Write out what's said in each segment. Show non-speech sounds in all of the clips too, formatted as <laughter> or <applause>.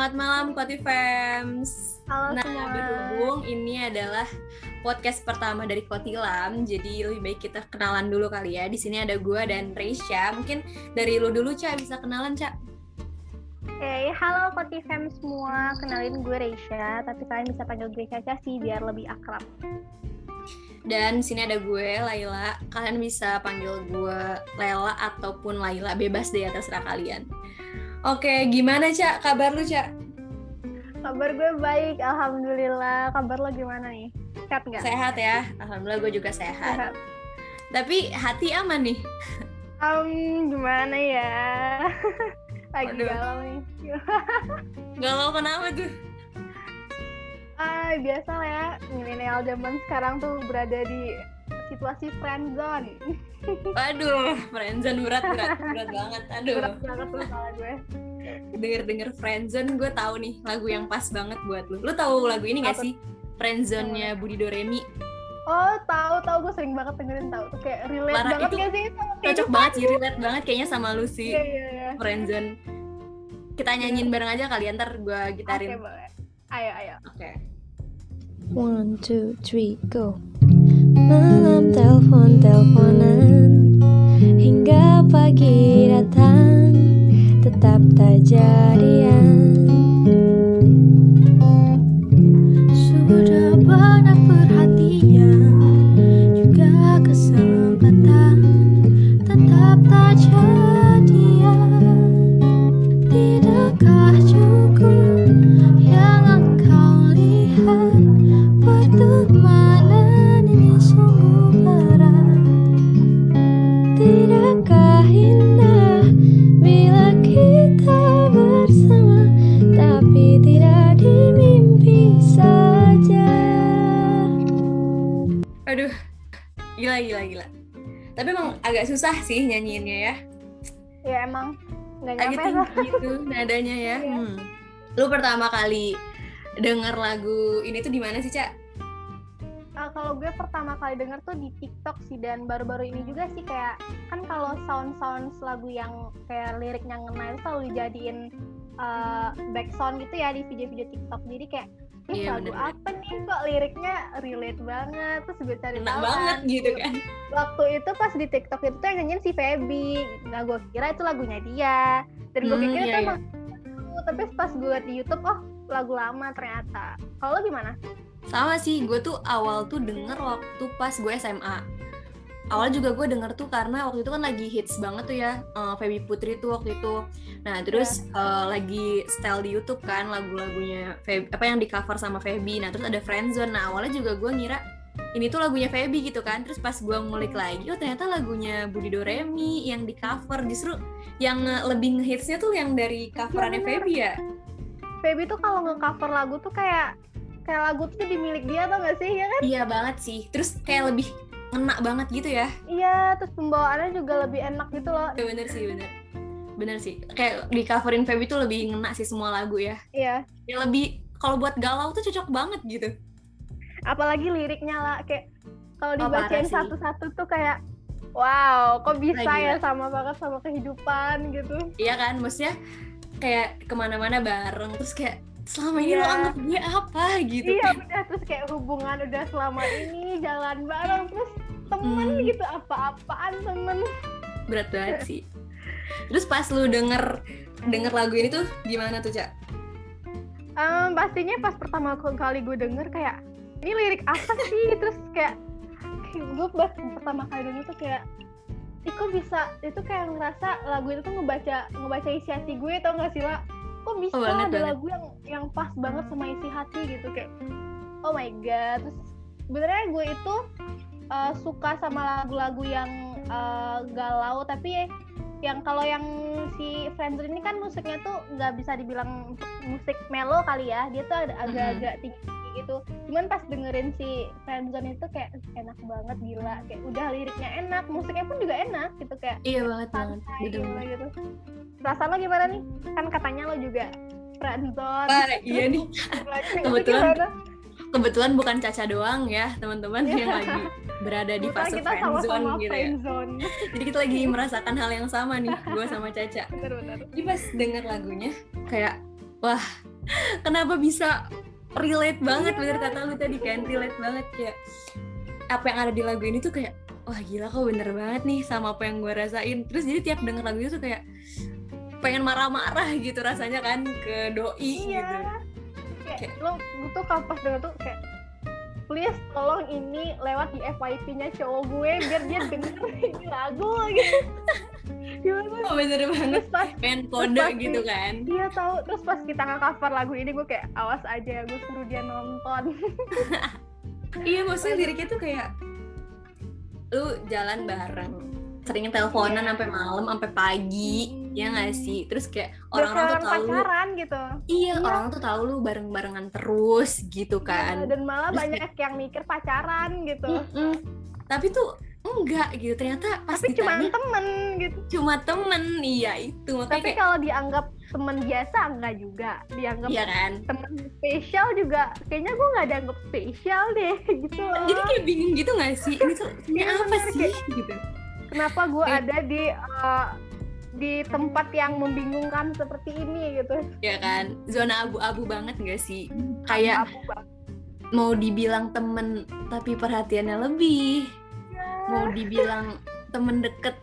selamat malam Koti Fams. Halo nah, semua. berhubung ini adalah podcast pertama dari Kotilam, jadi lebih baik kita kenalan dulu kali ya. Di sini ada gue dan Reisha. Mungkin dari lu dulu, Ca, bisa kenalan, Ca? Hey, halo Koti Fam semua. Kenalin gue Reisha, tapi kalian bisa panggil gue Caca sih biar lebih akrab. Dan di sini ada gue, Laila. Kalian bisa panggil gue Lela ataupun Laila, bebas deh terserah kalian. Oke, gimana Cak? Kabar lu Cak? Kabar gue baik, alhamdulillah. Kabar lo gimana nih? Sehat nggak? Sehat ya, alhamdulillah gue juga sehat. Sehat. Tapi hati aman nih. Um, gimana ya? <laughs> Lagi Aduh. galau nih. <laughs> Galau kenapa tuh? ah, biasa lah ya, milenial zaman sekarang tuh berada di situasi friendzone. Waduh, <laughs> friendzone berat berat berat banget. Aduh. Berat banget tuh salah gue. denger denger friendzone gue tahu nih lagu yang pas banget buat lu lu tahu lagu ini gak Apa? sih friendzone-nya Budi Doremi Oh, tahu tahu gue sering banget dengerin tahu tuh kayak relate Parah, banget itu gak sih sama cocok banget sih relate banget kayaknya sama lu sih Iya, iya, iya. friendzone kita nyanyiin bareng aja kali ya, ntar gue Oke, gitarin boleh. Ayo, ayo. oke One, two, three, go Malam telepon-teleponan Hingga pagi datang Tetap tak jadian gila gila tapi emang agak susah sih nyanyiinnya ya. Ya emang nggak nyampe gitu nadanya ya. Iya. hmm. lu pertama kali denger lagu ini tuh di mana sih cak? Ah, kalau gue pertama kali denger tuh di TikTok sih dan baru-baru ini juga sih kayak kan kalau sound-sound lagu yang kayak liriknya ngena itu selalu dijadiin uh, back sound gitu ya di video-video TikTok. Jadi kayak Ih, Iya, lagu bener-bener. apa nih kok liriknya relate banget terus gue cari enak banget kan. gitu kan waktu itu pas di TikTok itu tuh yang nyanyiin si Feby nah gue kira itu lagunya dia dan gue Hmm, pikir iya, itu iya. emang lagu, tapi pas gue liat di YouTube oh lagu lama ternyata kalau gimana Sama sih, gue tuh awal tuh denger waktu pas gue SMA. Awalnya juga gue denger tuh karena waktu itu kan lagi hits banget tuh ya, eh, Feby Putri tuh waktu itu. Nah terus eh, lagi style di YouTube kan lagu-lagunya Feby, apa yang di cover sama Feby. Nah terus ada Friendzone. Nah awalnya juga gue ngira ini tuh lagunya Feby gitu kan. Terus pas gue ngulik lagi, oh ternyata lagunya Budi Doremi yang di cover. Justru yang lebih ngehitsnya tuh yang dari coverannya bener. Feby ya. Feby tuh kalau nge-cover lagu tuh kayak kayak lagu tuh jadi milik dia tau gak sih ya kan Iya banget sih. Terus kayak lebih ngena banget gitu ya. iya terus pembawaannya juga lebih enak gitu loh. Ya bener sih bener. Bener sih. Kayak di coverin Feby tuh lebih ngena sih semua lagu ya. Iya. Ya lebih kalau buat galau tuh cocok banget gitu. Apalagi liriknya lah kayak kalau Oh, dibacain sih. satu-satu tuh kayak wow kok bisa Gila. ya sama banget sama kehidupan gitu. Iya kan maksudnya kayak ke mana-mana bareng terus kayak selama ini Iya. lo anggap gue apa? gitu. Iya udah terus kayak hubungan udah selama ini jalan bareng terus temen Hmm. gitu apa-apaan temen. Berat banget sih. Terus pas lu denger denger lagu ini tuh gimana tuh cak? Em, pastinya pas pertama kali gue denger kayak ini lirik apa sih? Terus kayak gue pas pertama kali denger tuh kayak Ih, kok bisa? Itu kayak ngerasa lagu itu tuh ngebaca ngebaca isi hati gue tau gak sih lah kok bisa Oh, banget, ada banget. lagu yang yang pas banget sama isi hati gitu kayak oh my god. Terus sebenarnya gue itu uh, suka sama lagu-lagu yang uh, galau tapi yang kalau yang si Friendzone ini kan musiknya tuh nggak bisa dibilang musik melo kali ya dia tuh ada agak-agak tinggi gitu. Cuman pas dengerin si Friendzone itu kayak enak banget gila kayak udah liriknya enak musiknya pun juga enak gitu kayak iya banget banget. bener gila gitu. Perasaan lo gimana nih? Kan katanya lo juga friendzone Wah, iya nih. Kebetulan? Kebetulan bukan Caca doang ya teman-teman Iya. yang lagi berada di fase kita friendzone sama-sama gitu ya. friendzone jadi kita lagi merasakan hal yang sama nih gue sama Caca. Bener-bener jadi pas denger lagunya kayak wah kenapa bisa relate banget bener kata lu tadi kan relate banget. Kayak apa yang ada di lagu ini tuh kayak wah gila kok bener banget nih sama apa yang gue rasain. Terus jadi tiap denger lagu itu tuh kayak pengen marah-marah gitu rasanya kan ke doi iya. gitu kayak lo gue tuh kalau pas denger tuh kayak please tolong ini lewat di FYP-nya cowok gue biar dia denger <laughs> ini lagu gitu. Gimana oh, bener banget. Terus pas pengen kode gitu kan. Iya tahu. Terus pas kita nge-cover lagu ini gue kayak awas aja gue suruh dia nonton. <laughs> iya maksudnya liriknya tuh kayak lu jalan bareng sering teleponan Iya. sampai malam sampai pagi ya nggak sih terus kayak orang-orang tuh tahu lu pacaran gitu. iya Iya. orang tuh tahu lu bareng-barengan terus gitu Iya, kan dan malah Terus banyak yang mikir pacaran gitu. Mm-mm. tapi tuh enggak gitu ternyata pas Tapi cuma temen gitu. cuma temen iya itu makanya Tapi kayak kalau dianggap temen biasa enggak juga. Dianggap iya kan temen spesial juga kayaknya gue nggak dianggap spesial deh <laughs> gitu loh. jadi kayak bingung gitu gak sih ini tuh ini Iya, apa sih gitu Kenapa gue Kayak- ada di eh, di tempat yang membingungkan seperti ini gitu. ya kan? Zona abu-abu banget gak sih? Kayak Abu mau dibilang temen tapi perhatiannya lebih. Mau dibilang temen deket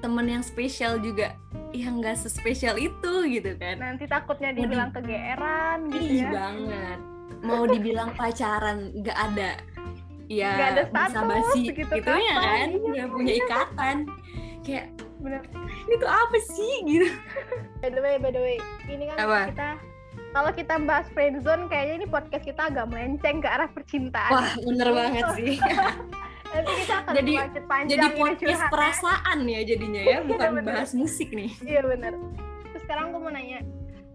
temen yang spesial juga. Yang nggak sespesial itu gitu kan? Nanti takutnya Mau di- dibilang kegeeran gitu ih ya. banget. Mau dibilang pacaran nggak ada. Ya Nggak ada status, basa-basi gitu gitu ya kapan, kan? Iya. nggak punya ikatan. Kayak Bener. ini tuh apa sih gitu By the way, by the way, ini kan Apa? kita kalau kita bahas friendzone kayaknya ini podcast kita agak melenceng ke arah percintaan. wah bener banget sih <laughs> Nanti kita akan Jadi- panjang jadi podcast curhat. perasaan ya jadinya ya bukan bener. bahas musik nih Iya bener. Terus sekarang gue mau nanya,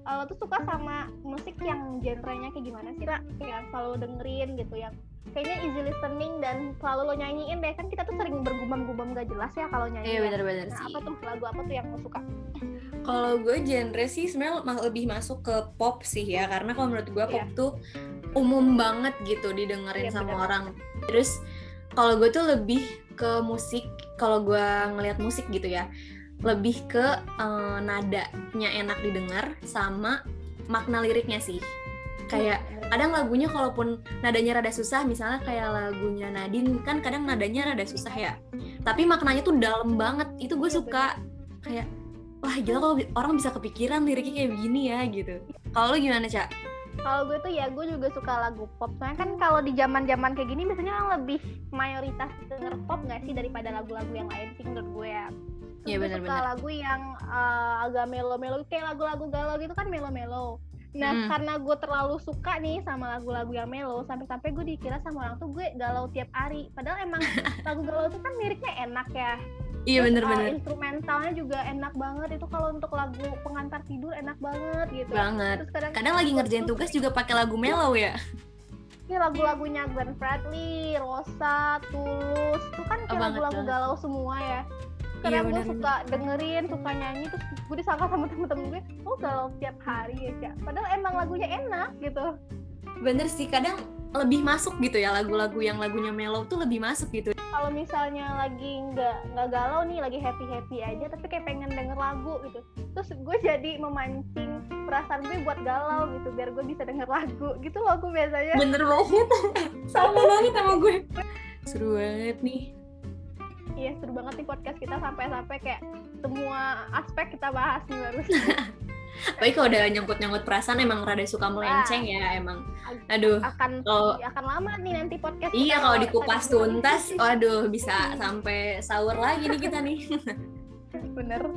lo tuh suka sama musik yang genrenya kayak gimana sih, Ra? Kayak yang selalu dengerin gitu, yang kayaknya easy listening dan selalu lo nyanyiin deh. Kan kita tuh sering bergumam-gumam gak jelas ya kalau nyanyi. iya ya. bener-bener Nah, sih apa tuh lagu apa tuh yang lo suka? Kalau gue genre sih sebenarnya lebih masuk ke pop sih ya karena kalau menurut gue pop Iya. tuh umum banget gitu didengerin Iya, sama bener. orang. Terus kalau gue tuh lebih ke musik kalau gue ngelihat musik gitu ya lebih ke eh, nadanya enak didengar sama makna liriknya sih. Kayak kadang lagunya kalaupun nadanya rada susah misalnya kayak lagunya Nadine kan kadang nadanya rada susah ya tapi maknanya tuh dalam banget itu gue Iya, suka kayak wah gila kalau orang bisa kepikiran liriknya kayak begini ya gitu kalau lu gimana cak Kalau gue tuh ya gue juga suka lagu pop. Soalnya kan kalau di zaman-zaman kayak gini biasanya kan lebih mayoritas denger pop nggak sih daripada lagu-lagu yang lain sih menurut gue ya. Terus Iya, gue bener-bener. suka lagu yang uh, agak melo-melo kayak lagu-lagu galau gitu kan melo-melo. Nah Hmm. karena gue terlalu suka nih sama lagu-lagu yang melo sampai-sampai gue dikira sama orang tuh gue galau tiap hari. Padahal emang <laughs> lagu galau tuh kan liriknya enak ya. iya Terus, uh, bener-bener instrumentalnya juga enak banget itu kalau untuk lagu pengantar tidur enak banget gitu. banget Terus kadang kadang lagi ngerjain tugas juga pakai lagu mellow ya Ini lagu-lagunya Glenn Fredly, Rosa, Tulus, itu kan Oh, kayak lagu-lagu galau semua ya. Iya, Karena gue bener, suka dengerin, suka nyanyi, terus gue disangka sama <laughs> temen-temen gue, oh galau tiap hari ya, Cak. Padahal emang lagunya enak gitu. bener sih kadang lebih masuk gitu ya lagu-lagu yang lagunya mellow tuh lebih masuk gitu Kalau misalnya lagi nggak nggak galau nih, lagi happy-happy aja, tapi kayak pengen denger lagu gitu. Terus gue jadi memancing perasaan gue buat galau gitu, biar gue bisa denger lagu gitu loh gue biasanya. bener banget sama banget sama gue seru banget nih Iya seru banget nih podcast kita sampai-sampai kayak semua aspek kita bahas nih baru. <laughs> tapi kalau udah nyangkut-nyangkut perasaan emang rada suka melenceng ya emang aduh akan Kalau- akan lama nih nanti podcast Iya kalau dikupas tuntas, <laughs> waduh bisa sampai sahur lagi nih kita nih. <laughs> bener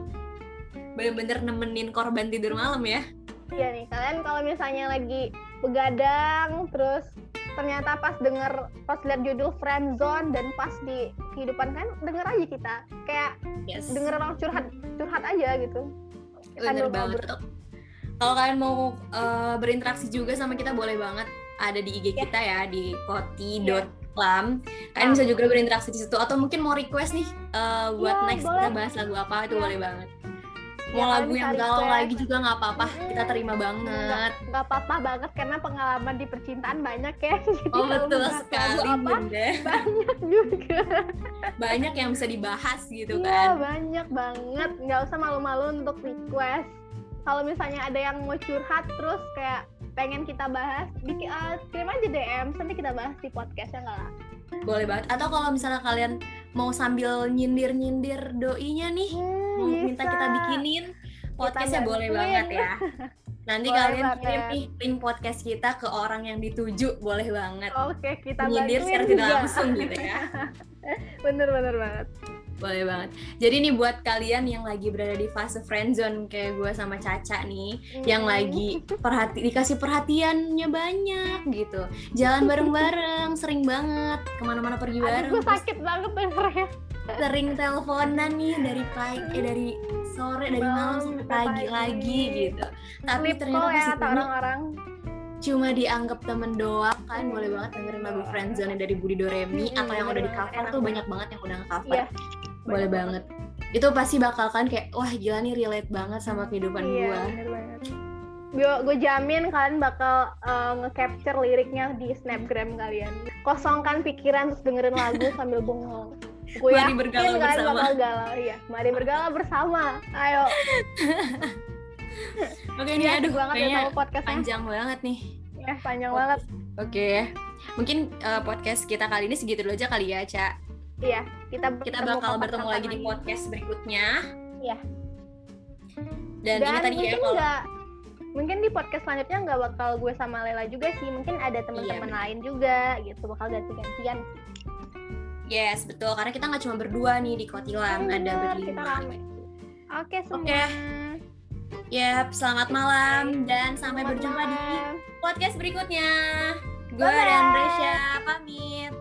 Bener-bener nemenin korban tidur malam ya. iya nih kalian kalau misalnya lagi begadang terus ternyata pas denger pas lihat judul friendzone dan pas di kehidupan kan denger aja kita kayak Yes. denger orang curhat curhat aja gitu Bener banget. Kalau kalian mau eh, berinteraksi juga sama kita boleh banget ada di IG Iya. kita ya di koti.lam. Kalian Ah. bisa juga berinteraksi di situ atau mungkin mau request nih eh, buat Iya, next boleh. kita bahas lagu apa itu Iya. boleh banget. Ya, Mau kalian lagu yang galau lagi juga nggak apa-apa, kita Mm-mm. terima banget. nggak apa-apa banget karena pengalaman di percintaan banyak ya <laughs> jadi Oh betul sekali apa bunda. banyak juga Banyak yang bisa dibahas gitu Iya kan. banyak banget, nggak usah malu-malu untuk request. Kalau misalnya ada yang mau curhat terus kayak pengen kita bahas, bikin uh, kirim aja DM, nanti kita bahas di podcast ya nggak lah? Boleh banget. Atau kalau misalnya kalian mau sambil nyindir-nyindir doinya nih, mau minta kita bikinin podcastnya boleh bantuin. banget ya. Nanti Boleh kalian banget. kirim nih link podcast kita ke orang yang dituju, boleh banget. Oke, kita Nyindir secara tidak langsung gitu ya. <laughs> bener bener banget. Boleh banget. Jadi nih buat kalian yang lagi berada di fase friendzone kayak gue sama Caca nih, yang Hmm. lagi perhati dikasih perhatiannya banyak gitu, jalan bareng-bareng, sering banget ke mana-mana pergi Aduh, bareng, gue terus sakit banget dengernya. Sering teleponan nih dari pagi, eh dari sore, dari malam sampai pagi pagi. lagi gitu. Tapi Sleep ternyata ya kata ketemu orang-orang. cuma dianggap temen doang kan, boleh banget dengerin lagu Friendzone dari Budi Doremi Hmm, atau yang udah di banget, cover tuh banget. banyak banget yang udah nge-cover. Iya. boleh banget itu pasti bakal kan kayak wah gila nih relate banget sama kehidupan Iya, bener banget. Gue gue jamin kalian bakal uh, nge-capture liriknya di snapgram kalian. Kosongkan pikiran terus dengerin lagu <laughs> sambil bengong. Gue Mari yakin kalian bersama. bakal galau. Iya, mari bergalau bersama. Ayo. <laughs> oke ini Iya, aduh banget ya kayaknya sama podcastnya. panjang banget nih Ya, panjang banget. oke mungkin uh, podcast kita kali ini segitu dulu aja kali ya Ca Iya, kita kita bakal bertemu lagi di podcast berikutnya Iya. dan, Dan, ini tadi ya mungkin kalau nggak mungkin di podcast selanjutnya nggak bakal gue sama Lela juga sih mungkin ada teman-teman bener. lain juga gitu bakal ganti-gantian yes betul karena kita nggak cuma berdua nih di Kotilang ada Bener, kita berlima oke semua Oke. Yap, selamat malam dan sampai Selamat berjumpa di malam. podcast berikutnya. Gue dan Resya pamit.